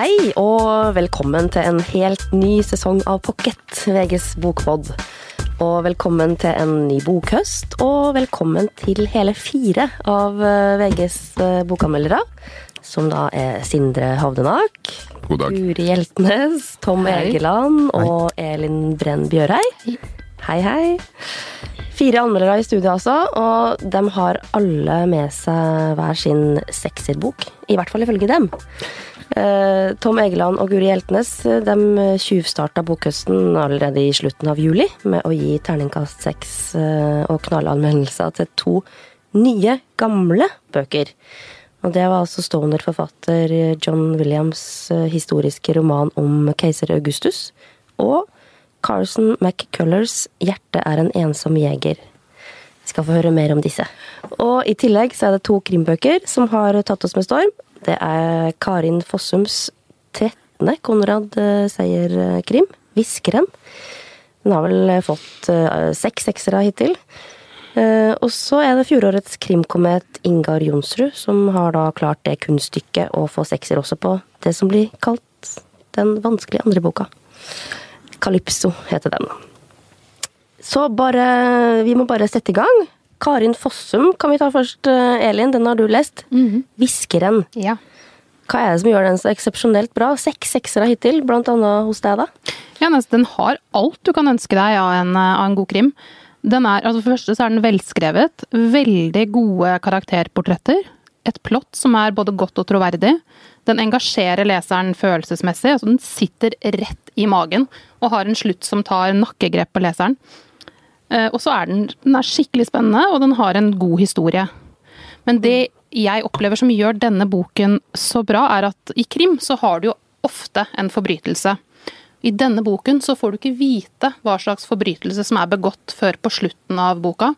Hei og velkommen til en helt ny sesong av Pocket, VGs bokpod. Og velkommen til en ny bokhøst, og velkommen til hele fire av eh, VGs eh, bokanmeldere. Som da er Sindre Hovdenak, God dag. Guri Hjeltnes, Tom Hei. Egeland og Elin Brenn Bjørhei. Hei, hei. Fire anmeldere i studio altså, og de har alle med seg hver sin sekserbok. I hvert fall ifølge dem. Eh, Tom Egeland og Guri Hjeltnes eh, de tjuvstarta bokhøsten allerede i slutten av juli med å gi terningkast seks eh, og knallanmeldelser til to nye, gamle bøker. Og det var altså Stoner-forfatter John Williams' historiske roman om keiser Augustus, og Carson McCullers 'Hjertet er en ensom jeger'. Vi skal få høre mer om disse. Og i tillegg så er det to krimbøker som har tatt oss med storm. Det er Karin Fossums 13. Konrad eh, Seier-krim, 'Hviskeren'. Den har vel fått eh, seks seksere hittil. Eh, og så er det fjorårets krimkomet Ingar Jonsrud som har da klart det kunststykket å få sekser også på det som blir kalt den vanskelige andre boka. Calypso heter den. Så bare Vi må bare sette i gang. Karin Fossum kan vi ta først. eh, Elin, den har du lest. 'Hviskeren'. Ja. Hva er det som gjør den så eksepsjonelt bra? Seks seksere hittil, blant annet hos deg, da. ja den har alt du kan ønske deg av en, eh, av en god krim. Den er, altså For det første så er den velskrevet. Veldig gode karakterportretter. Et plott som er både godt og troverdig. Den engasjerer leseren følelsesmessig. altså Den sitter rett i magen og har en slutt som tar nakkegrep på leseren. Eh, Og så er den, den er skikkelig spennende, og den har en god historie. Men det jeg opplever som gjør denne boken så bra, er at i krim så har du jo ofte en forbrytelse. I denne boken så får du ikke vite hva slags forbrytelse som er begått før på slutten av boka.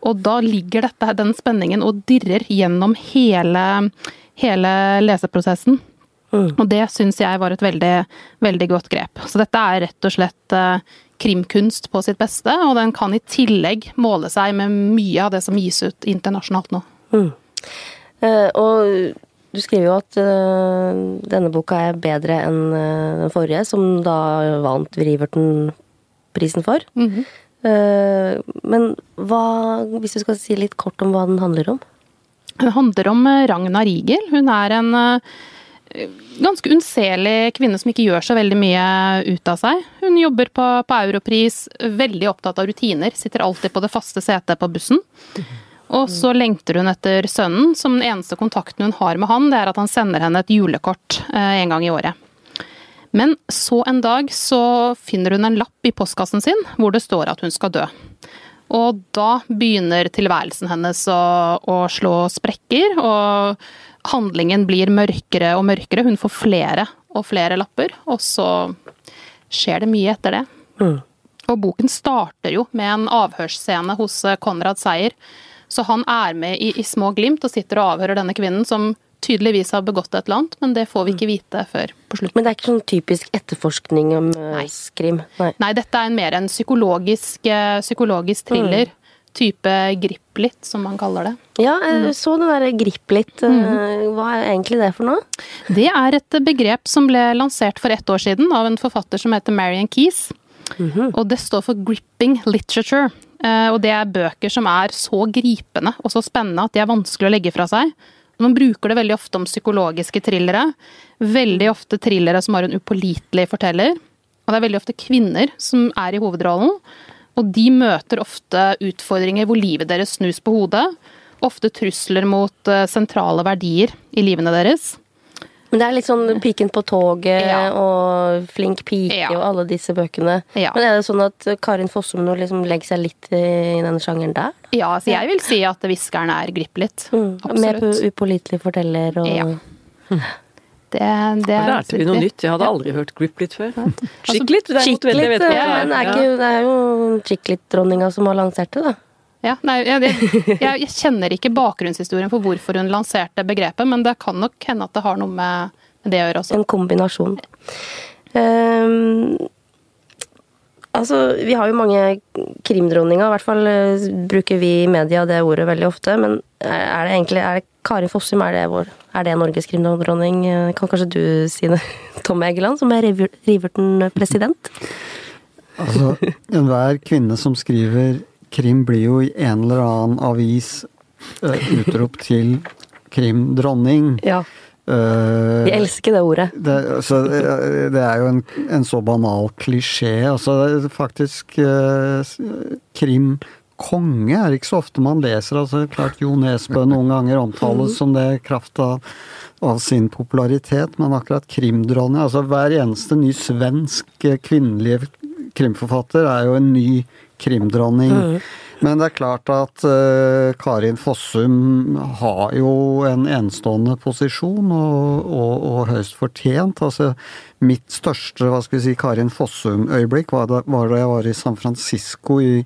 Og da ligger dette, den spenningen og dirrer gjennom hele, hele leseprosessen. Og det syns jeg var et veldig, veldig godt grep. Så dette er rett og slett eh, krimkunst på sitt beste, og den kan i tillegg måle seg med mye av det som gis ut internasjonalt nå. Eh, og du skriver jo at uh, denne boka er bedre enn uh, den forrige, som da vant Riverton-prisen for. Eh, men hva, hvis du skal si litt kort om hva den handler om? Den handler om Ragna Rigel. Hun er en ganske unnselig kvinne som ikke gjør så veldig mye ut av seg. Hun jobber på, på Europris, veldig opptatt av rutiner, sitter alltid på det faste setet på bussen. Og så lengter hun etter sønnen, som den eneste kontakten hun har med han, det er at han sender henne et julekort eh, en gang i året. Men så en dag så finner hun en lapp i postkassen sin hvor det står at hun skal dø. Og da begynner tilværelsen hennes å, å slå sprekker, og handlingen blir mørkere og mørkere. Hun får flere og flere lapper, og så skjer det mye etter det. Og boken starter jo med en avhørsscene hos eh, Konrad Seier. Så han er med i, i små glimt og sitter og avhører denne kvinnen som tydeligvis har begått et eller annet, men det får vi ikke vite før på slutten. Men det er ikke sånn typisk etterforskning om eh, Nei. skrim? Nei. Nei, dette er en mer en psykologisk, eh, psykologisk thriller. Type griplitt, som man kaller det. Ja, jeg så det der Gripp litt. eh, Hva er egentlig det for noe? Det er et begrep som ble lansert for ett år siden av en forfatter som heter Marian Keyes. Og det står for gripping literature. Eh, Og det er bøker som er så gripende og så spennende at de er vanskelig å legge fra seg. Man bruker det veldig ofte om psykologiske thrillere. Veldig ofte thrillere som har en upålitelig forteller. Og det er veldig ofte kvinner som er i hovedrollen. Og de møter ofte utfordringer hvor livet deres snus på hodet. Ofte trusler mot eh, sentrale verdier i livene deres. Men det er litt sånn Piken på toget Ja. og Flink pike Ja. og alle disse bøkene. Ja. Men er det sånn at Karin Fossum nå liksom legger seg litt i den sjangeren der? Ja, så jeg vil si at hviskeren er grip litt. Mer på Absolutt. upålitelig forteller og Ja. Det, det er lærte vi noe nytt. Jeg hadde aldri hørt grip litt før. Altså, Skikkelig, derimot, Chick vet jeg litt, ja, det men det er, ikke, det er jo chick litt-dronninga som har lansert det, da. Ja, nei, jeg, jeg, jeg kjenner ikke bakgrunnshistorien for hvorfor hun lanserte begrepet, men det kan nok hende at det har noe med med det å gjøre også. En kombinasjon. Um, Altså, vi har jo mange krimdronninger, i hvert fall eh, bruker vi i media det ordet veldig ofte. Men er det egentlig er det Karin Fossum, er det, vår, er det Norges krimdronning? Eh, Kan kanskje du si det, Tom Egeland, som er Riverton-president? Altså, enhver kvinne som skriver krim, blir jo i en eller annen avis utrop til krimdronning. Ja. Eh, Vi elsker det ordet. det, altså, det det er jo en, en så banal klisjé. Altså, faktisk eh, s- krimkonge er ikke så ofte man leser. Altså, klart Jo Nesbø noen ganger omtales som det i kraft av, av sin popularitet, men akkurat krimdronning altså Hver eneste ny svensk eh, kvinnelige krimforfatter er jo en ny krimdronning. Men det er klart at uh, Karin Fossum har jo en enestående posisjon, og, og, og høyst fortjent. Altså, mitt største hva skal vi si, Karin Fossum-øyeblikk var, var da jeg var i San Francisco i,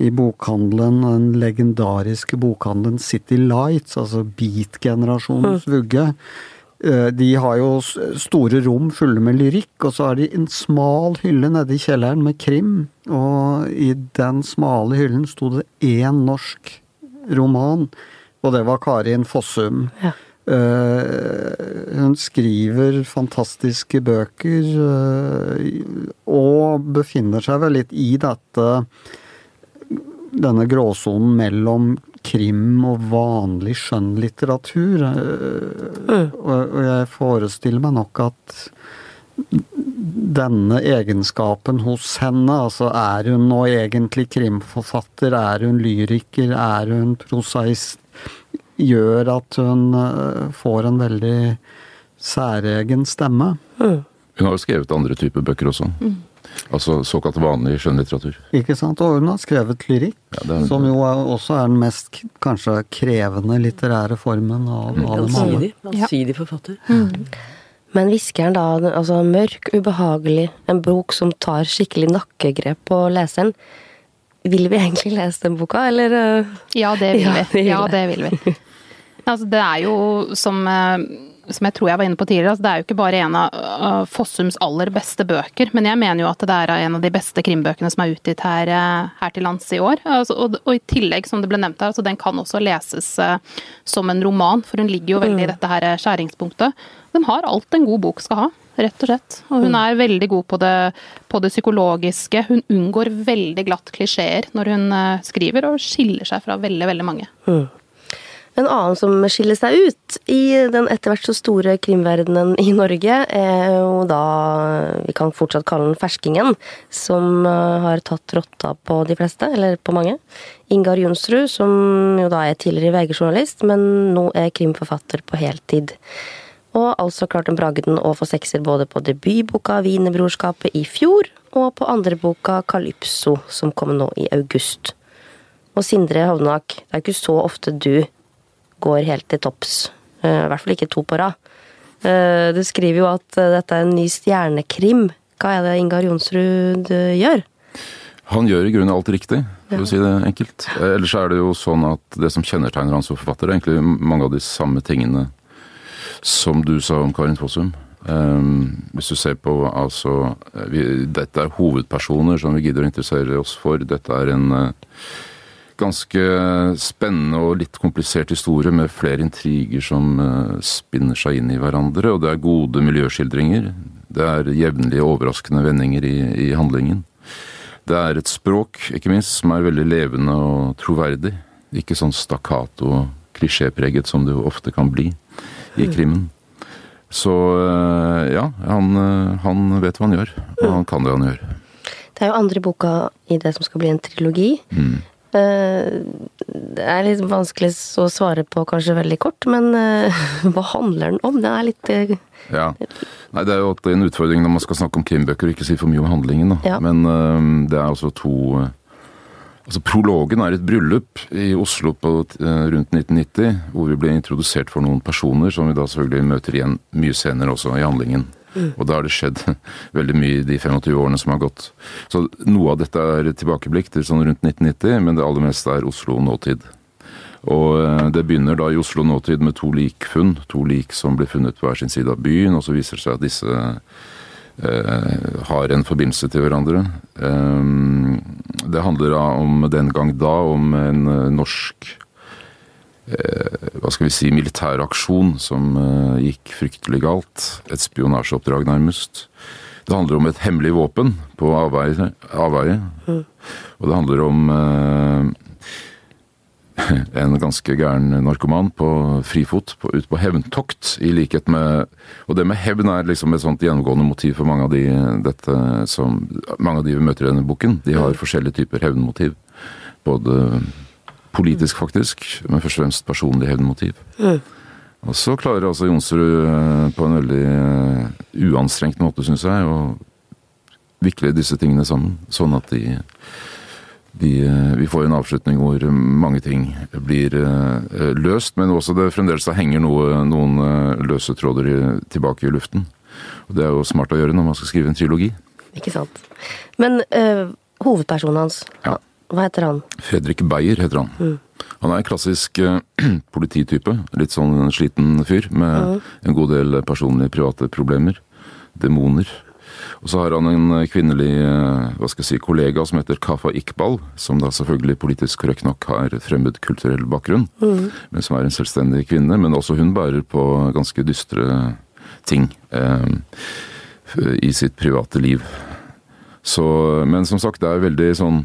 i bokhandelen, den legendariske bokhandelen City Lights, altså beat-generasjonens vugge. Eh, De har jo store rom fulle med lyrikk, og så har de en smal hylle nede i kjelleren med krim. Og i den smale hyllen sto det én norsk roman, og det var Karin Fossum. Ja. Eh, hun skriver fantastiske bøker, eh, og befinner seg vel litt i dette denne gråsonen mellom krim og vanlig skjønnlitteratur. eh, Og, og jeg forestiller meg nok at denne egenskapen hos henne, altså er hun nå egentlig krimforfatter, er hun lyriker, er hun prosaist, gjør at hun eh, får en veldig særegen stemme. Hun har jo skrevet andre typer bøker også. Altså såkalt vanlig skjønnlitteratur. Ikke sant? Og hun har skrevet lyrikk, Ja, er- som jo er, også er den mest kanskje krevende litterære formen av, av dem alle. Allsidig. Forfatter. Men hviskeren da, altså mørk, ubehagelig, en bok som tar skikkelig nakkegrep på leseren. Vil vi egentlig lese den boka, eller? eh? Ja, det vil vi. Ja, det vil vi. Altså, det er jo som, eh, som jeg tror jeg var inne på tidligere, altså, det er jo ikke bare en av Fossums aller beste bøker, men jeg mener jo at det er en av de beste krimbøkene som er utgitt her, eh, her til lands i år. Altså, og, og i tillegg, som det ble nevnt her, altså, den kan også leses eh, som en roman, for hun ligger jo veldig i dette her eh, skjæringspunktet. Den har alt en god bok skal ha. Rett og slett. Og hun er veldig god på det, på det psykologiske. Hun unngår veldig glatt klisjeer når hun skriver, og skiller seg fra veldig, veldig mange. En annen som skiller seg ut i den etter hvert så store krimverdenen i Norge, er jo da Vi kan fortsatt kalle den Ferskingen, som eh, har tatt rotta på de fleste, eller på mange. Ingar Jonsrud, som jo da er tidligere VG-journalist, men nå er krimforfatter på heltid. Og altså klarte bragden å få sekser både på debutboka Wienerbrorskapet i fjor, og på andreboka Calypso, som kom nå i august. Og Sindre Hovnak, det er ikke så ofte du går helt til topps. Eh, I hvert fall ikke to på rad. Eh, Du skriver jo at eh, dette er en ny stjernekrim. Hva er det Ingar Jonsrud gjør? Han gjør i grunnen alt riktig, for å si det enkelt. Ellers er det jo sånn at det som kjennetegner han som forfatter, er egentlig mange av de samme tingene som du sa om Karin Fossum. Um, hvis du ser på altså vi, Dette er hovedpersoner som vi gidder å interessere oss for. Dette er en ganske spennende og litt komplisert historie med flere intriger som eh, spinner seg inn i hverandre. Og det er gode miljøskildringer. Det er jevnlige overraskende vendinger i, i handlingen. Det er et språk, ikke minst, som er veldig levende og troverdig. Ikke sånn stakkato og klisjépreget som det ofte kan bli i krimmen. Så eh, ja, han, eh, han vet hva han gjør, og han kan det han gjør. Det er jo andre boka i det som skal bli en trilogi. Eh, Det er litt vanskelig å svare på kanskje veldig kort, men eh, hva handler den om? Det er litt eh, Ja. Nei, det er jo alltid en utfordring når man skal snakke om krimbøker og ikke si for mye om handlingen. Ja. Men det er altså to Altså Prologen er et bryllup i Oslo på, rundt 1990, hvor vi ble introdusert for noen personer som vi da selvfølgelig møter igjen mye senere også i handlingen. Og da har det skjedd veldig mye i de 25 årene som har gått. Så noe av dette er tilbakeblikk til sånn rundt 1990, men det aller meste er Oslo nåtid. Og eh, det begynner da i Oslo nåtid med to likfunn. To lik som blir funnet på hver sin side av byen, og så viser det seg at disse eh, har en forbindelse til hverandre. Eh, det handler da om den gang da om en eh, norsk hva skal vi si, militær aksjon som eh, gikk fryktelig galt. Et spionasjeoppdrag, nærmest. Det handler om et hemmelig våpen på avveie. avveie. Og det handler om eh, en ganske gæren narkoman på frifot på, ut på hevntokt, i likhet med Og det med hevn er liksom et sånt gjennomgående motiv for mange av de dette som, mange av de vi møter i denne boken. De har forskjellige typer hevnmotiv. Både politisk, faktisk, men først og fremst personlig hevnmotiv. Og så klarer altså Jonsrud eh, på en veldig eh, uanstrengt måte, syns jeg, å vikle disse tingene sammen, sånn at de de, eh, vi får en avslutning hvor mange ting blir løst, men også det fremdeles henger noe, noen løse tråder i, tilbake i luften. Og Det er jo smart å gjøre når man skal skrive en trilogi. Ikke sant. Men øh, hovedpersonen hans, Ja. Hva heter han? Fredrik Beyer heter han. Han er en klassisk uh, polititype. Litt sånn sliten fyr med en god del personlige private problemer. Demoner. Og så har han en kvinnelig eh, hva skal jeg si, kollega som heter Kafa Iqbal, som da selvfølgelig politisk korrekt nok har fremmed kulturell bakgrunn, men som er en selvstendig kvinne. Men også hun bærer på ganske dystre ting eh, i sitt private liv. Så, men som sagt, det er veldig sånn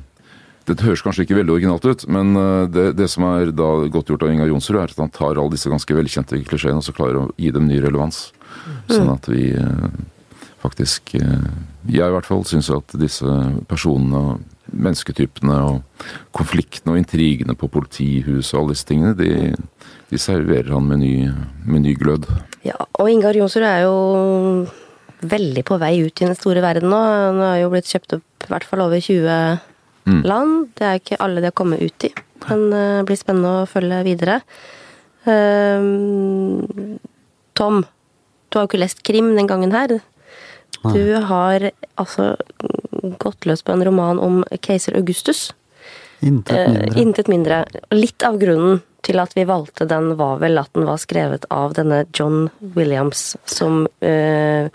det høres kanskje ikke veldig originalt ut, men eh, det, det som er da godt gjort av Inga Jonsrud, er at han tar alle disse ganske velkjente klisjeene og så klarer å gi dem ny relevans. Sånn at vi eh, faktisk eh, Jeg i hvert fall syns at disse personene og mennesketypene og konfliktene og intrigene på politihuset og alle disse tingene, de, de serverer han med ny, med ny glød. Ja, og Ingar Jonsrud er jo veldig på vei ut i den store verden nå. Han har jo blitt kjøpt opp i hvert fall over 20 land. Det er ikke alle det har kommet ut i. Men det blir spennende å følge videre. Uh, Tom, du har jo ikke lest krim den gangen her. Du har altså gått løs på en roman om keiser Augustus. Intet Eh, mindre. intet mindre. Litt av grunnen til at vi valgte den, var vel at den var skrevet av denne John Williams, som eh,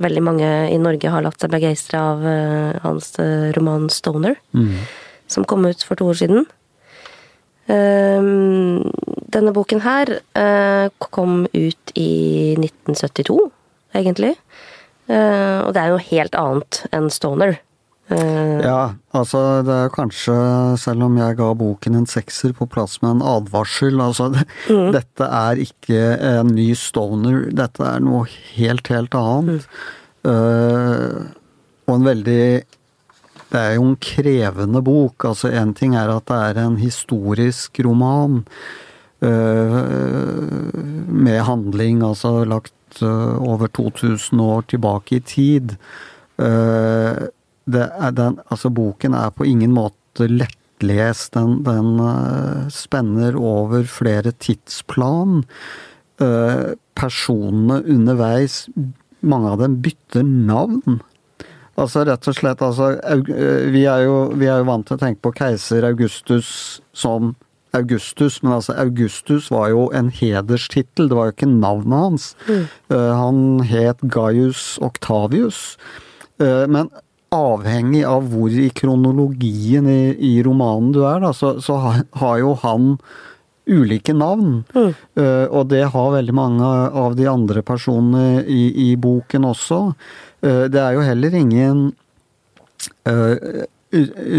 veldig mange i Norge har latt seg begeistre av eh, hans eh, roman 'Stoner', som kom ut for to år siden. Eh, denne boken her eh, kom ut i 1972, egentlig. Og det er jo helt annet enn 'Stoner'. Eh, Ja, altså det er kanskje, selv om jeg ga boken en sekser, på plass med en advarsel. Altså, det, dette er ikke en ny stoner, dette er noe helt, helt annet. Eh, og en veldig Det er jo en krevende bok. Altså, én ting er at det er en historisk roman uh, med handling, altså lagt uh, over 2000 år tilbake i tid. Det er den, altså boken er på ingen måte lettlest. Den, den uh, spenner over flere tidsplan. Uh, personene underveis, mange av dem bytter navn. Altså rett og slett, altså eh, vi er, jo, vi er jo vant til å tenke på keiser Augustus som Augustus, men altså Augustus var jo en hederstittel, det var jo ikke navnet hans. Eh, han het Gaius Octavius. Uh, men avhengig av hvor i kronologien i, i romanen du er, da, så, så har, har jo han ulike navn. Eh, og det har veldig mange av de andre personene i, i boken også. Uh, det er jo heller ingen uh,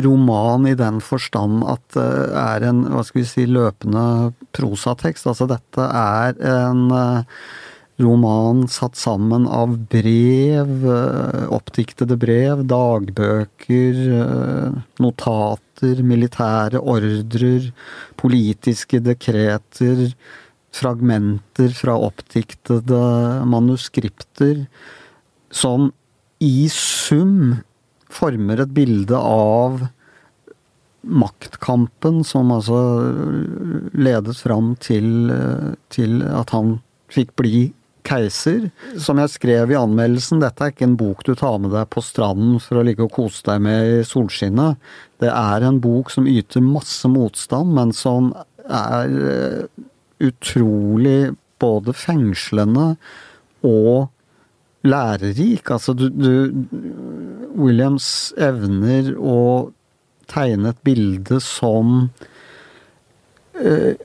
roman i den forstand at det er en hva skal vi si, løpende prosatekst. Altså dette er en roman satt sammen av brev, eh, oppdiktede brev, dagbøker, eh, notater, militære ordrer, politiske dekreter, fragmenter fra oppdiktede manuskripter, som i sum former et bilde av maktkampen som altså ledet fram til, til at han fikk bli keiser. Som jeg skrev i anmeldelsen, dette er ikke en bok du tar med deg på stranden for å ligge og kose deg med i solskinnet. Det er en bok som yter masse motstand, men som er eh, utrolig både fengslende og lærerik. Altså, du, du Williams evner å tegne et bilde som eh,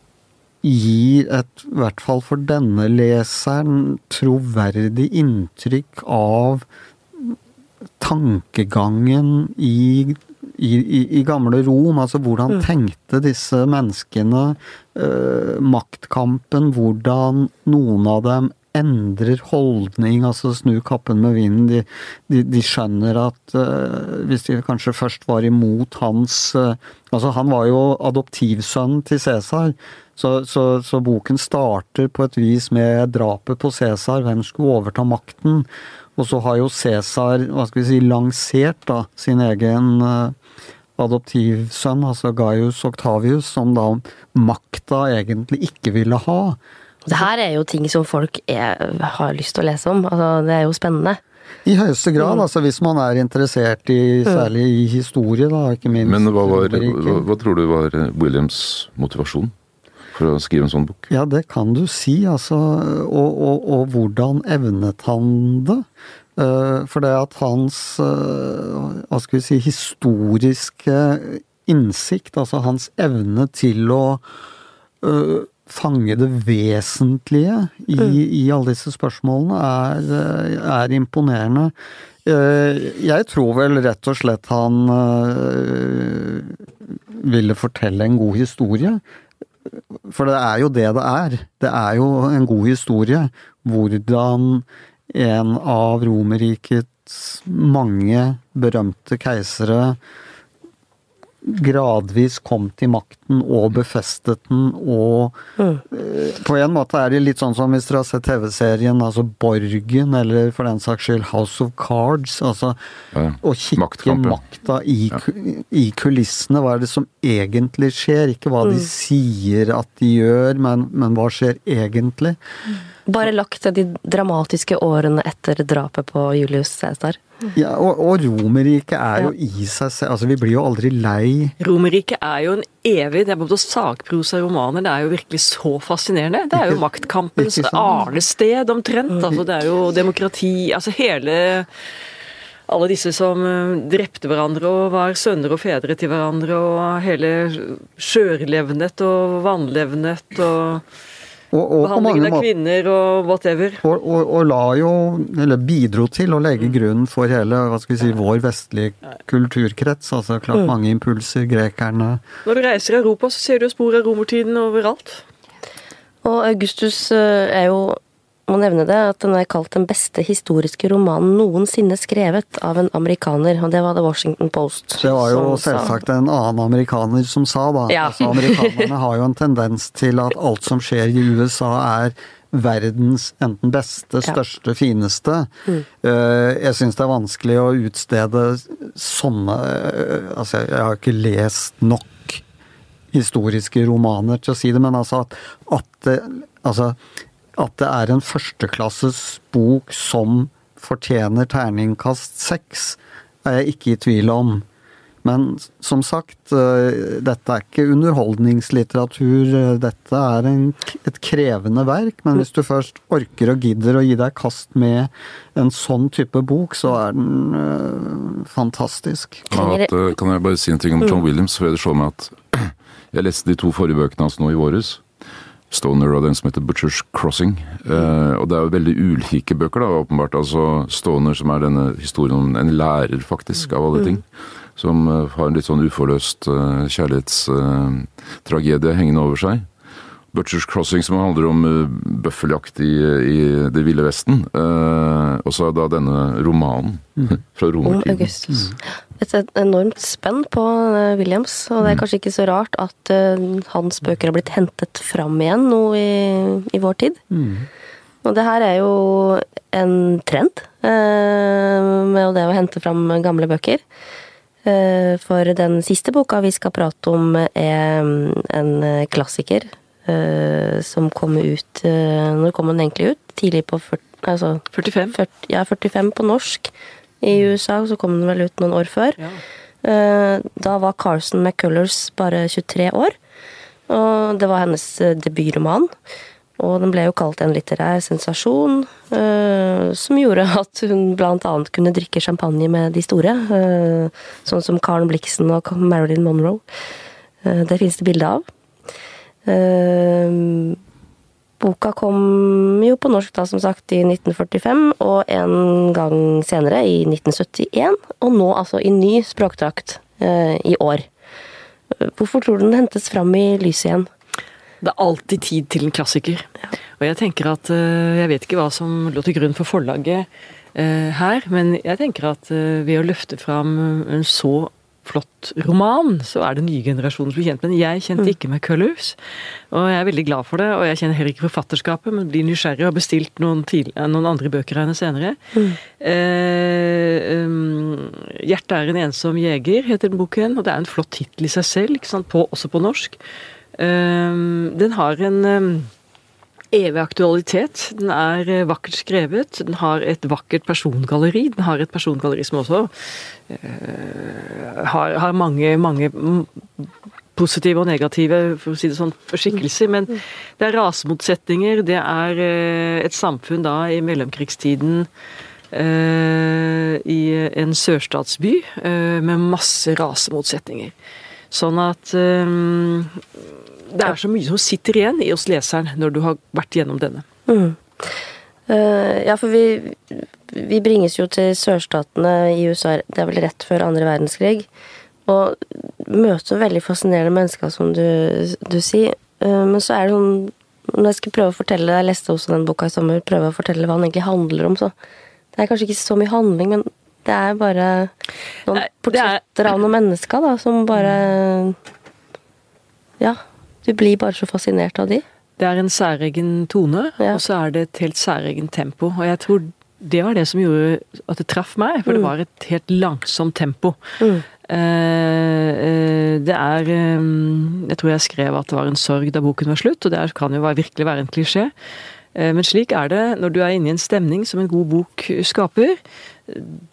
gir et, i hvert fall for denne leseren, troverdig inntrykk av tankegangen i, i, i, i gamle Rom. Altså hvordan tenkte disse menneskene eh, maktkampen, hvordan noen av dem endrer holdning, altså snur kappen med vinden. De, de, de skjønner at uh, hvis de kanskje først var imot hans uh, Altså, han var jo adoptivsønnen til Cæsar, så, så, så, boken starter på et vis med drapet på Cæsar, hvem skulle overta makten? Og så har jo Cæsar, hva skal vi si, lansert da sin egen uh, adoptivsønn, altså Gaius Octavius, som da makta egentlig ikke ville ha. Det her er jo ting som folk er, har lyst til å lese om. Altså, det er jo spennende. I høyeste grad, mm. altså hvis man er interessert i mm. særlig i historie, da, ikke minst. Men hva, var, hva, hva tror du var Williams motivasjon? For å skrive en sånn bok? Ja, det kan du si, altså. Og, og, og hvordan evnet han det? Uh, for det at hans uh, hva skal vi si historiske innsikt, altså hans evne til å uh, fange det vesentlige i, mm. i alle disse spørsmålene, er, eh, er, imponerende. Eh, jeg tror vel rett og slett han eh, ville fortelle en god historie. For det er jo det det er. Det er jo en god historie. Hvordan en av Romerrikets mange berømte keisere gradvis kom til makten og befestet den, og mm. på en måte er det litt sånn som hvis dere har sett TV-serien altså Borgen, eller for den saks skyld House of Cards. altså ja, Å kikke makta i, ja. i, kulissene. Hva er det som egentlig skjer? Ikke hva mm. de sier at de gjør, men, men hva skjer egentlig? Bare lagt til de dramatiske årene etter drapet på Julius Cæsar. Ja, og, og Romerriket er jo i seg selv Altså, vi blir jo aldri lei. Romerriket er jo en evig Det er både sakprosa-romaner, det er jo virkelig så fascinerende. Det er jo maktkampens arnested, omtrent. Altså, det er jo demokrati Altså hele alle disse som eh, drepte hverandre og var sønner og fedre til hverandre, og hele sjørlevnet og vannlevnet og og, og Behandlingen av kvinner og whatever. Og, og, og, la jo, eller bidro til å legge grunnen for hele hva skal vi si, vår vestlige kulturkrets. Altså klart mm. mange impulser, grekerne Når du reiser i Europa, så ser du spor av romertiden overalt. Og Augustus eh, er jo må nevne det, at den er kalt den beste historiske romanen noensinne skrevet av en amerikaner, og det var The Washington Post. Det var jo selvsagt en annen amerikaner som sa, da. Ja. Altså, amerikanerne har jo en tendens til at alt som skjer i USA er verdens enten beste, største, ja. fineste. Mm. Eh, jeg syns det er vanskelig å utstede sånne eh, Altså, jeg har ikke lest nok historiske romaner til å si det, men altså at, at altså, at det er en førsteklasses bok som fortjener terningkast seks, er jeg ikke i tvil om. Men som sagt, eh, dette er ikke underholdningslitteratur. Dette er en, et krevende verk, men hvis du først orker og gidder å gi deg kast med en sånn type bok, så er den uh, fantastisk. At, eh, kan jeg bare si en ting om John mm. Williams? For jeg så meg at jeg leste de to forrige bøkene hans nå i våres. Stoner og den som heter Butchers Crossing. Eh, og det er jo veldig ulike bøker, da, åpenbart. Altså Stoner, som er denne historien om en lærer, faktisk, av alle mm. ting. Som uh, har en litt sånn uforløst uh, kjærlighetstragedie uh, hengende over seg. Butchers Crossing, som handler om uh, bøffeljakt i, i, Det ville vesten. Uh, og så da denne romanen mm. fra romertiden. Mm. Et enormt spenn på uh, Williams, og det er mm. kanskje ikke så rart at hans bøker har blitt hentet fram igjen nå i, i vår tid. Mm. Og det her er jo en trend med det å hente fram gamle bøker. For den siste boka vi skal prate om, er en klassiker uh, som kom ut uh, Når kom den egentlig ut? Tidlig på 40, altså, 45? 40, ja, 45 på norsk. I USA så kom den vel ut noen år før. Ja. Uh, da var Carson McCullers bare 23 år. Og det var hennes debutroman. Og den ble jo kalt en litterær sensasjon, eh, som gjorde at hun blant annet kunne drikke champagne med de store. eh, sånn som Karen Blixen og Marilyn Monroe. Eh, det finnes det bilde av. Eh, boka kom jo på norsk da, som sagt, i 1945, og en gang senere, i 1971. Og nå altså i ny språkdrakt eh, i år. Hvorfor tror du den hentes fram i lyset igjen? Det er alltid tid til en klassiker. Og jeg tenker at eh, Jeg vet ikke hva som lå til grunn for forlaget her, men jeg tenker at ved å løfte fram en så flott roman, så er det nye generasjoner som blir kjent med den. Jeg kjente ikke med Colors, og jeg er veldig glad for det. Og jeg kjenner heller ikke forfatterskapet, men blir nysgjerrig og har bestilt noen, noen andre bøker av henne senere. Eh, um, 'Hjertet er en ensom jeger' heter den boken, og det er en flott tittel i seg selv? På, også på norsk. Um, den har en um, evig aktualitet. Den er eh, vakkert skrevet. Den har et vakkert persongalleri. Den har et persongalleri som også eh, har, har mange, mange positive og negative for å si det sånn, skikkelser. Men det er rasemotsetninger. Det er eh, et samfunn da i mellomkrigstiden eh, i en sørstatsby eh, med masse rasemotsetninger. Sånn at eh, det er så mye som sitter igjen i oss leseren når du har vært gjennom denne. Mm. Uh, ja, for vi, vi bringes jo til sørstatene i USA, det er vel rett før andre verdenskrig. Og møter veldig fascinerende mennesker, som du, du sier. Uh, men så er det sånn Når jeg skal prøve å fortelle, jeg leste også den boka i sommer, prøve å fortelle hva den egentlig handler om, så Det er kanskje ikke så mye handling, men det er bare noen er- portretter av noen mennesker, da, som bare Ja. Du blir bare så fascinert av de. Det er en særegen tone, Ja. og så er det et helt særegen tempo. Og jeg tror det var det som gjorde at det traff meg, for det var et helt langsomt tempo. Mm. Eh, eh, det er eh, Jeg tror jeg skrev at det var en sorg da boken var slutt, og det kan jo virkelig være en klisjé. Men slik er det når du er inne i en stemning som en god bok skaper.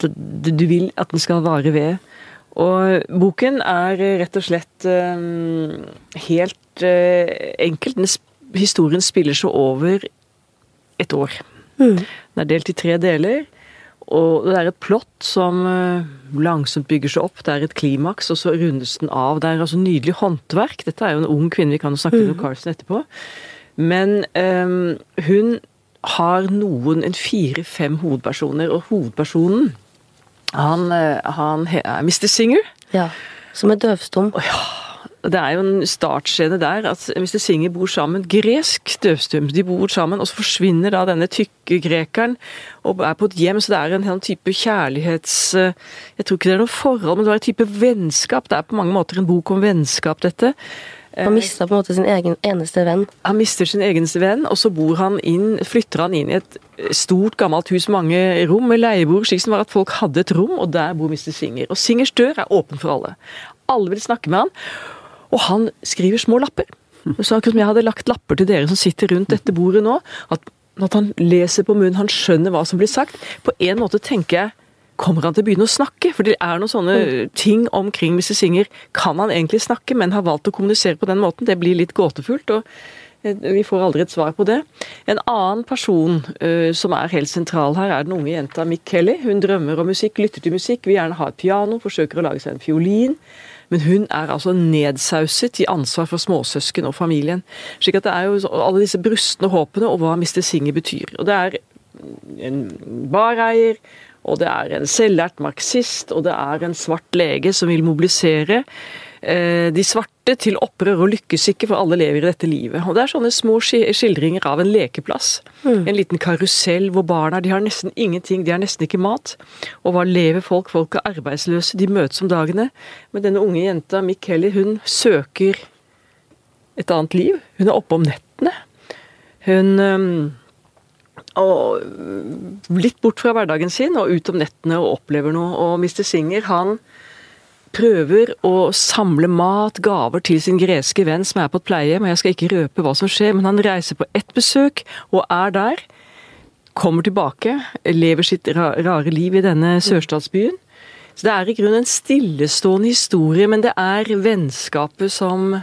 Du vil at den skal vare ved. Og boken er rett og slett helt enkelt. Den Historien spiller seg over et år. Mm. Den er delt i tre deler. Og det er et plott som eh, langsomt bygger seg opp. Det er et klimaks, og så rundes den av. Det er altså nydelig håndverk. Dette er jo en ung kvinne, vi kan jo snakke mm. om Carlsen etterpå. Men um, hun har noen, en fire-fem hovedpersoner, og hovedpersonen han, eh, han er Mr. Singer. Ja. Som er døvstum. Og Det er jo en startscene der at Mr. Singer bor sammen. Gresk døvstum. De bor sammen, og så forsvinner da denne tykke grekeren og er på et hjem. Så det er en sånn type kjærlighets... eh, Jeg tror ikke det er noe forhold, men det var en type vennskap. Det er på mange måter en bok om vennskap, dette. Han mista på en måte sin egen eneste venn. Han mister sin egen venn, og så bor han inn, flytter han inn i et stort, gammelt hus, mange rom med leiebord, slik som var at folk hadde et rom, og der bor Mr. Singer. Og Singers dør er åpen for alle. Alle vil snakke med han, og han skriver små lapper. Så akkurat som jeg hadde lagt lapper til dere som sitter rundt dette bordet nå, at, at han leser på munnen, han skjønner hva som blir sagt. På en måte tenker jeg Kommer han til å begynne å snakke? For det er noen sånne ting omkring Mr. Singer. Kan han egentlig snakke, men har valgt å kommunisere på den måten? Det blir litt gåtefullt. og eh, vi får aldri et svar på det. En annen person uh, som er helt sentral her, er den unge jenta Mick Kelly. Hun drømmer om musikk, lytter til musikk, vil gjerne ha et piano, forsøker å lage seg en fiolin. Men hun er altså nedsauset i ansvar for småsøsken og familien. Slik at det er jo alle disse brustne håpene og hva Mr. Singer betyr. Og det er en bareier, og det er en selvlært marxist, og det er en svart lege som vil mobilisere de svarte til opprør og lykkes ikke, for alle lever i dette livet. Og Det er sånne små skildringer av en lekeplass. En liten karusell hvor barna de har nesten ingenting, de har nesten ikke mat. Og hva lever folk? Folk er arbeidsløse, de møtes om dagene. Men denne unge jenta, Mick Kelly, hun søker et annet liv. Hun er oppe om nettene. Hun øhm, og litt bort fra hverdagen sin og ut om nettene og opplever noe. Og Mr. Singer han prøver å samle mat, gaver til sin greske venn som er på et pleiehjem. Jeg skal ikke røpe hva som skjer, men han reiser på ett besøk og er der. Kommer tilbake, lever sitt rare liv i denne sørstatsbyen. Så det er i grunnen en stillestående historie, men det er vennskapet som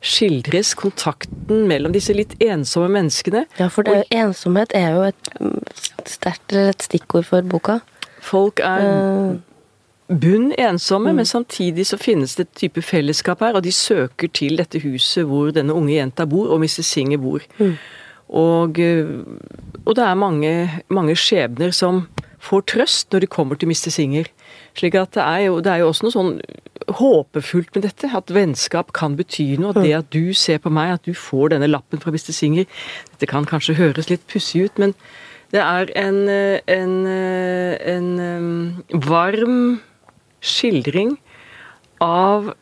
skildres kontakten mellom disse litt ensomme menneskene. Ja, for det, ensomhet er jo et sterkt stikkord for boka. Folk er Eh, bunn ensomme, men samtidig så finnes det et type fellesskap her, og de søker til dette huset hvor denne unge jenta bor, og Mr. Singer bor. Og, eh, og det er mange, mange skjebner som får trøst når de kommer til Mr. Singer. Slik at det er, jo, det er jo også noe sånn håpefullt med dette, at vennskap kan bety noe. At det at du ser på meg, at du får denne lappen fra Mr. Singer Dette kan kanskje høres litt pussig ut, men det er en, eh, en, eh, en, varm skildring av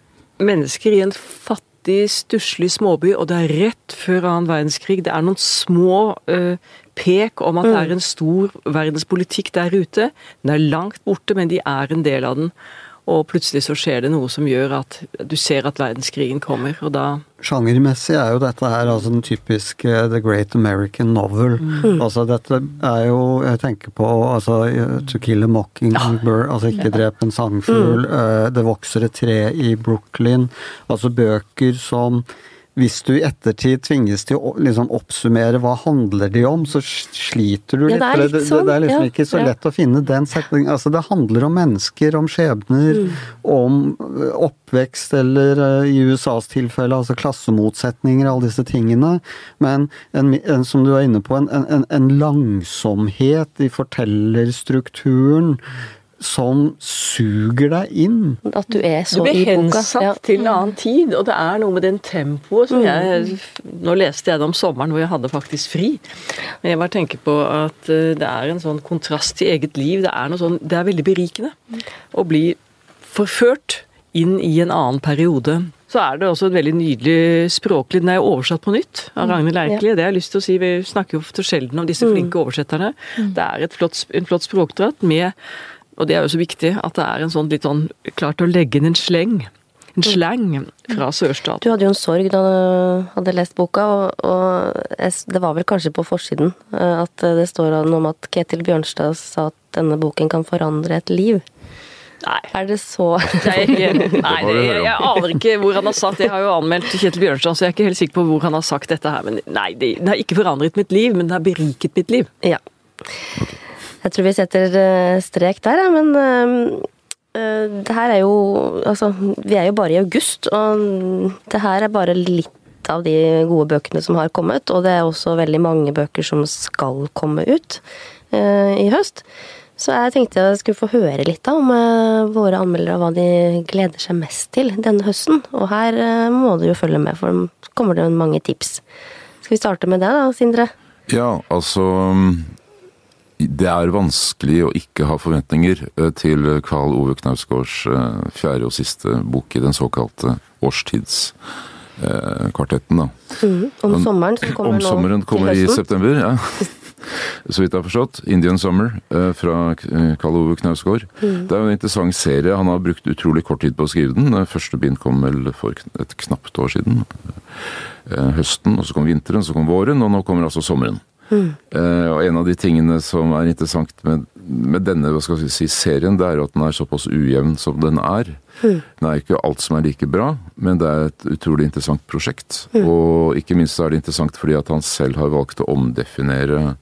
mennesker i en fattig, stusslig småby, og det er rett før annen verdenskrig. Det er noen små eh, pek om at det er en stor verdenspolitikk der ute. Den er langt borte, men de er en del av den. Og plutselig så skjer det noe som gjør at du ser at verdenskrigen kommer, og da Sjangermessig er jo dette her altså den typiske The Great American Novel. Altså dette er jo Jeg tenker på altså To Kill a Mockingbird, altså Ikke drep en sangfugl, eh, Det vokser et tre i Brooklyn. Altså bøker som hvis du i ettertid tvinges til å liksom oppsummere hva handler de om, så sliter du Ja, litt. det er litt det, sånn, det er liksom ja, ikke så ja. lett å finne den setningen. Altså det handler om mennesker, om skjebner, Mm. om oppvekst eller i USAs tilfelle altså klassemotsetninger, alle disse tingene. Men en, en, som du er inne på, en, en, en langsomhet i fortellerstrukturen som suger deg inn. At du er så i boka. Du blir hensatt Ja. til en annen tid, og det er noe med den tempoet som jeg Nå leste jeg det om sommeren hvor jeg hadde faktisk fri, men jeg bare tenker på at eh, det er en sånn kontrast til eget liv. Det er, noe sånn, det er veldig berikende å bli forført inn i en annen periode. Så er det også et veldig nydelig språklig Den er jo oversatt på nytt av Ragnhild Eikeli. Det har jeg lyst til å si. Vi snakker jo for sjelden om disse flinke oversetterne. Det er et flott, en flott språkdrakt med og det er jo så viktig at det er en sånn litt sånn klart å legge inn en sleng. En slang fra sørstaten. Du hadde jo en sorg da du hadde lest boka, og, og det var vel kanskje på forsiden eh, at det står noe om at Ketil Bjørnstad sa at denne boken kan forandre et liv. Nei. Er det så er nei, det, jeg, jeg aner ikke hvor han har sagt Jeg har jo anmeldt Kjetil Bjørnstad, så jeg er ikke helt sikker på hvor han har sagt dette her. Men nei, det, det har ikke forandret mitt liv, men det har beriket mitt liv. Ja. Jeg tror vi setter eh, strek der, ja, men eh, eh, det her er jo Altså, vi er jo bare i august, og det her er bare litt av de gode bøkene som har kommet, og det er også veldig mange bøker som skal komme ut eh, i høst. Så jeg tenkte jeg skulle få høre litt da om eh, våre anmeldere hva de gleder seg mest til denne høsten. Og her eh, må du jo følge med, for det kommer det mange tips. Skal vi starte med det da, Sindre? Ja, altså Det er vanskelig å ikke ha forventninger eh, til Karl Ove Knausgårds eh, fjerde og siste bok i den såkalte årstidskvartetten. da. Om sommeren som kommer Om nå sommeren kommer i september, ja. Så vidt jeg har forstått. Indian Summer eh, fra Karl Ove Knausgård. Mm. Det er jo en interessant serie. Han har brukt utrolig kort tid på å skrive den. Første bind kom vel for et knapt år siden. Høsten, og så kom vinteren, så kom våren, og nå kommer altså sommeren. Mm. Og en av de tingene som er interessant med, med denne si, serien, det er at den er såpass ujevn som den er. Mm. Det er ikke alt som er like bra, men det er et utrolig interessant prosjekt. Og ikke minst er det interessant fordi at han selv har valgt å omdefinere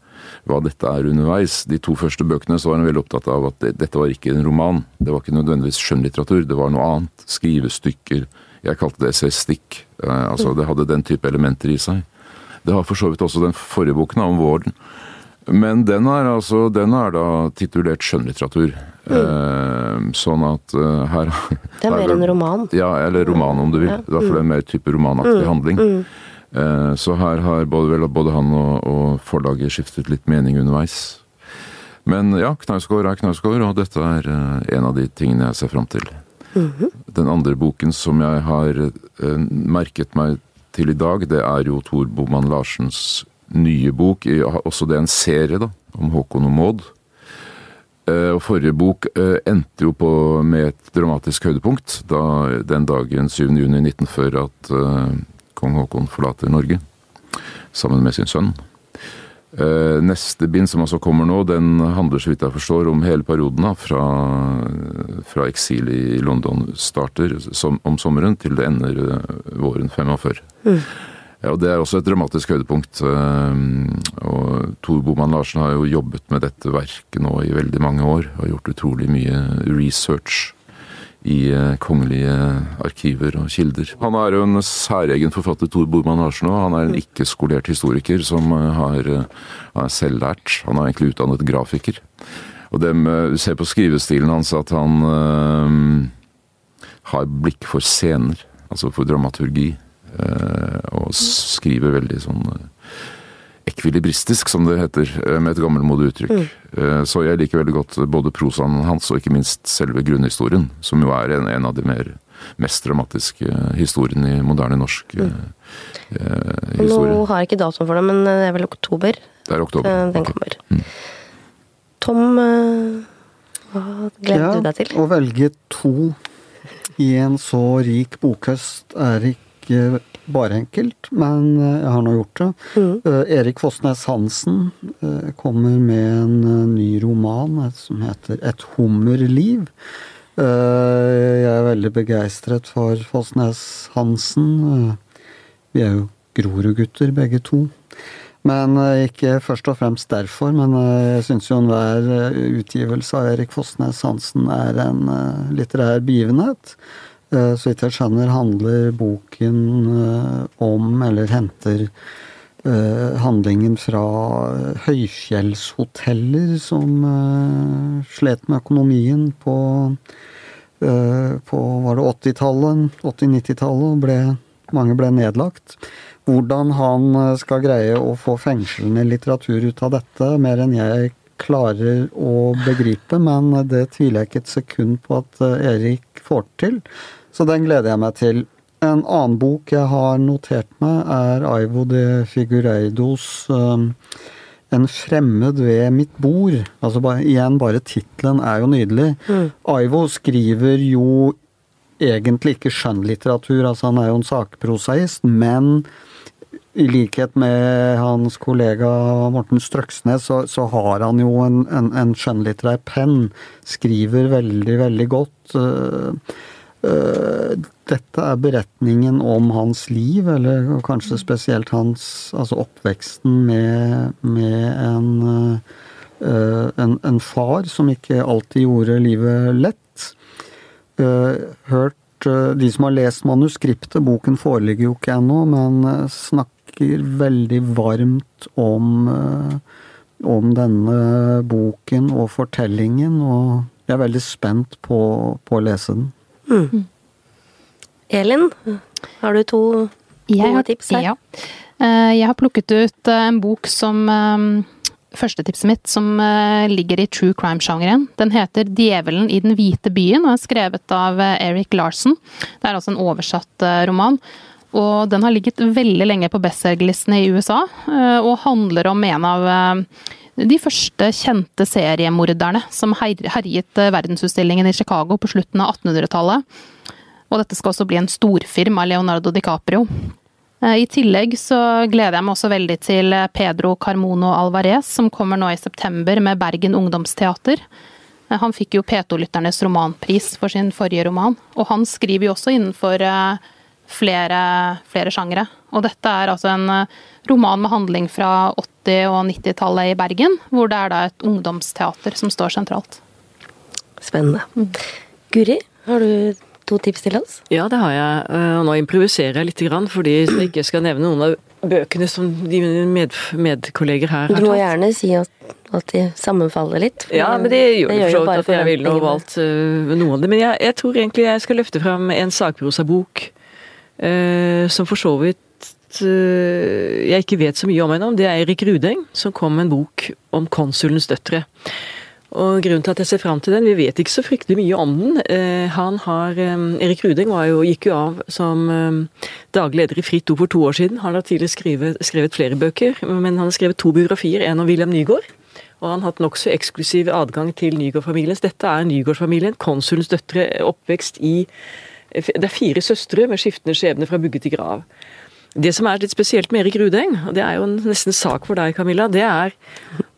hva dette er underveis. De to første bøkene så var han veldig opptatt av at det, dette var ikke en roman. Det var ikke nødvendigvis skjønnlitteratur, det var noe annet. Skrivestykker. Jeg kalte det essaystikk. Eh, altså det hadde den type elementer i seg. Det har for så vidt også den forrige boken, om våren. Men den er altså, den er da titulert skjønnlitteratur. Eh, sånn at uh, her Det er mer en roman. Ja, eller roman om du vil. Ja. I hvert fall en mer type romanaktig handling. Eh, så her har både, vel, både han og, og forlaget skiftet litt mening underveis. Men ja, Knausgård er Knausgård, og dette er uh, en av de tingene jeg ser fram til. Den andre boken som jeg har uh, merket meg til i dag, det er jo Tor Boman Larsens nye bok. Også det er en serie, da, om Håkon og Maud. Eh, Og forrige bok eh, endte jo på med et dramatisk høydepunkt, da den dagen 7. juni 1940 at eh, kong Håkon forlater Norge sammen med sin sønn. Eh, neste bind, som altså kommer nå, den handler så vidt jeg forstår om hele perioden. da, Fra, fra eksil i London starter som, om sommeren til det ender eh, våren 45. Mm. Ja, og Det er også et dramatisk høydepunkt. eh, og Tor Boman Larsen har jo jobbet med dette verket nå i veldig mange år. og gjort utrolig mye research i eh, kongelige arkiver og kilder. Han er jo en særegen forfatter, Tor Bormann Larsen. Han er en ikke-skolert historiker som eh, har, er selvlært. Han er egentlig utdannet grafiker. Og dem, ser på skrivestilen hans at han øh, har blikk for scener, altså for dramaturgi. Øh, og skriver veldig sånn ekvilibristisk, som det heter, eh, med et gammelmodig uttrykk. Mm. Så jeg liker veldig godt både prosaen hans og ikke minst selve grunnhistorien, som jo er en, en av de mer, mest dramatiske historiene i moderne norsk mm. eh, historie. Nå har jeg ikke datoen for det, men det er vel oktober? Det er oktober. Den kommer. Mm. Tom, hva gleder ja, du deg til? Å velge to i en så rik bokhøst er ikke bare enkelt, men eh, jeg har nå gjort det. Mm. Uh, Erik Fossnes Hansen uh, kommer med en ny roman som heter Et hummerliv. jeg er veldig begeistret for Fossnes Hansen. vi er jo Grorud-gutter begge to. Men ikke først og fremst derfor, men jeg syns jo enhver utgivelse av Erik Fossnes Hansen er en litterær begivenhet. Eh, så vidt jeg skjønner, handler boken eh, om, eller henter eh, handlingen fra høyfjellshoteller som slet med økonomien på, på var det 80-tallet, 80-90-tallet, og mange ble nedlagt. Hvordan han skal greie å få fengslende litteratur ut av dette, mer enn jeg klarer å begripe, men det tviler jeg ikke et sekund på at Erik får til. Så den gleder jeg meg til. En annen bok jeg har notert meg, er Aivo de Figureidos um, 'En fremmed ved mitt bord'. Altså bare, igjen, bare tittelen er jo nydelig. Mm. Aivo skriver jo egentlig ikke skjønnlitteratur, altså han er jo en sakprosaist, men i likhet med hans kollega Morten Strøksnes, så, så har han jo en, en, en skjønnlitterær penn. Skriver veldig, veldig godt. Uh, dette er beretningen om hans liv, eller kanskje spesielt hans Altså oppveksten med, med en, eh, en, en, far som ikke alltid gjorde livet lett. Eh, hørt De som har lest manuskriptet, boken foreligger jo ikke ennå, men snakker veldig varmt om, om denne boken og fortellingen, og jeg er veldig spent på, på å lese den. Mm. Elin, har du to gode har, tips her? Ja. Eh, jeg har plukket ut eh, en bok som eh, Første tipset mitt, som ligger i true crime-sjangeren. Den heter 'Djevelen i den hvite byen' og er skrevet av Eric Larsen. Det er altså en oversatt roman. Og den har ligget veldig lenge på bestselgerlistene i USA, og handler om en av de første kjente seriemorderne som herjet eh, verdensutstillingen i Chicago på slutten av 1800-tallet. Og dette skal også bli en storfilm av Leonardo DiCaprio. Eh, I tillegg så gleder jeg meg også veldig til eh, Pedro Carmono Alvarez, som kommer nå i september med Bergen Ungdomsteater. Han fikk jo P2-lytternes romanpris for sin forrige roman, og han skriver jo også innenfor flere, flere sjangere. Og dette er altså en roman med handling fra 80- og 90-tallet i Bergen, hvor det er da et ungdomsteater som står sentralt. Spennende. Mm. Guri, har du to tips til oss? Ja, det har jeg. Eh, og nå improviserer jeg litt, fordi jeg ikke skal nevne noen av bøkene som de med, medkolleger her har tatt. Du må gjerne si at, at de sammenfaller litt. Ja, men det gjør det for så vidt at jeg ville ha valgt uh, noe av det. Men jeg, jeg, tror egentlig jeg skal løfte fram en sakprosabok uh, som for så vidt Eh, jeg ikke vet så mye om ennå, det er Erik Rudeng, som kom med en bok om konsulens døtre. Og grunnen til at jeg ser fram til den, vi vet ikke så fryktelig mye om den. Eh, han har, eh, Erik Rudeng jo, gikk jo av som daglig leder i Fritt Ord for to år siden. Han har tidligere skrevet, skrevet flere bøker, men han har skrevet to biografier, en om William Nygaard. Og han har hatt nokså eksklusiv adgang til Nygaard-familien. Dette er Nygaard-familien, konsulens døtre, oppvekst i Det er fire søstre med skiftende skjebne fra bugge til grav. Det som er litt spesielt med Erik Rudeng, og det er jo en nesten sak for deg, Camilla, det er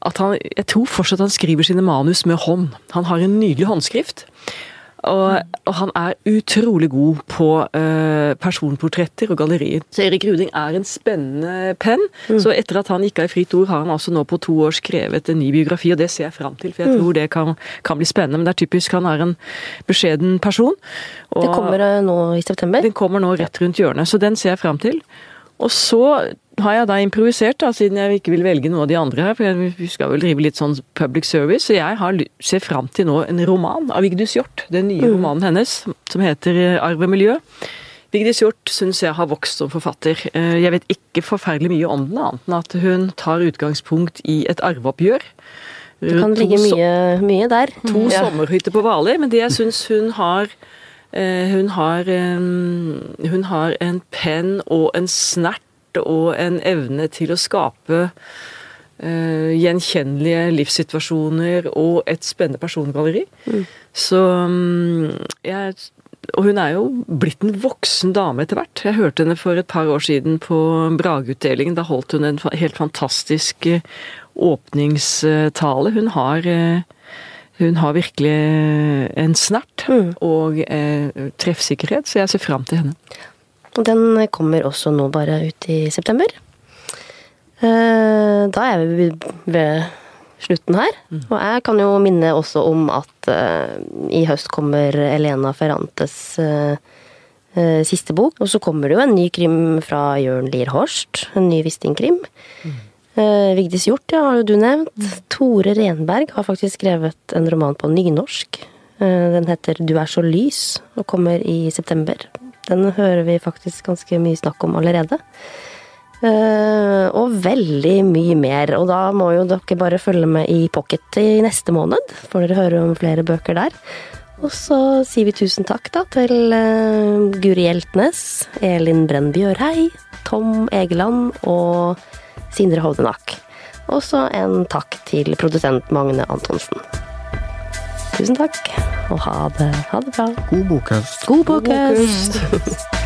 at han Jeg tror fortsatt han skriver sine manus med hånd. Han har en nydelig håndskrift. Og, og han er utrolig god på uh, personportretter og gallerier. Så Erik Ruding er en spennende penn. Så etter at han gikk av i Fritt Ord, har han altså nå på to år skrevet en ny biografi, og det ser jeg fram til. For jeg tror det kan, kan bli spennende. Men det er typisk, han er en beskjeden person. Og Det kommer eh, nå i september. den kommer nå rett rundt hjørnet, så den ser jeg fram til. Og så har jeg da improvisert, da, siden jeg ikke vil velge noe av de andre her, for jeg- vi skal vel drive litt sånn public service, så jeg har, ser fram til nå en roman av Vigdis Hjorth, den nye romanen hennes, som heter eh, Arv og miljø. Vigdis Hjorth syns jeg har vokst som forfatter. Eh, Jeg vet ikke forferdelig mye om den, annet enn at hun tar utgangspunkt i et arveoppgjør. Det kan ligge mye, mye der. to Ja. sommerhytter på Hvaler, men det jeg syns hun har eh, hun har, hun har en penn og en snert og en evne til å skape uh, gjenkjennelige livssituasjoner og et spennende persongalleri. Så um, jeg Og hun er jo blitt en voksen dame etter hvert. Jeg hørte henne for et par år siden på Brageutdelingen. Da holdt hun en helt fantastisk eh, åpningstale. Hun har eh, hun har virkelig en snert og eh, treffsikkerhet, så jeg ser fram til henne. Og den kommer også nå bare ut i september. Eh, Da er vi ved slutten her. Og jeg kan jo minne også om at eh, i høst kommer Elena Ferrantes eh, siste bok. Og så kommer det jo en ny krim fra Jørn Lier Horst. En ny Wisting-krim. Mm. Vigdis Hjorth, ja, har jo du nevnt. Tore Renberg har faktisk skrevet en roman på nynorsk. Den heter Du er så lys, og kommer i september. Den hører vi faktisk ganske mye snakk om allerede. Eh, og veldig mye mer. Og da må jo dere bare følge med i Pocket i neste måned, får dere høre om flere bøker der. Og så sier vi tusen takk da til eh, Guri Hjeltnes, Elin Brenn Bjørhei, Tom Egeland og Sindre Hovdenak. Og så en takk til produsent Magne Antonsen. Tusen takk, og ha det, ha det bra. God bokhøst. God bokhøst!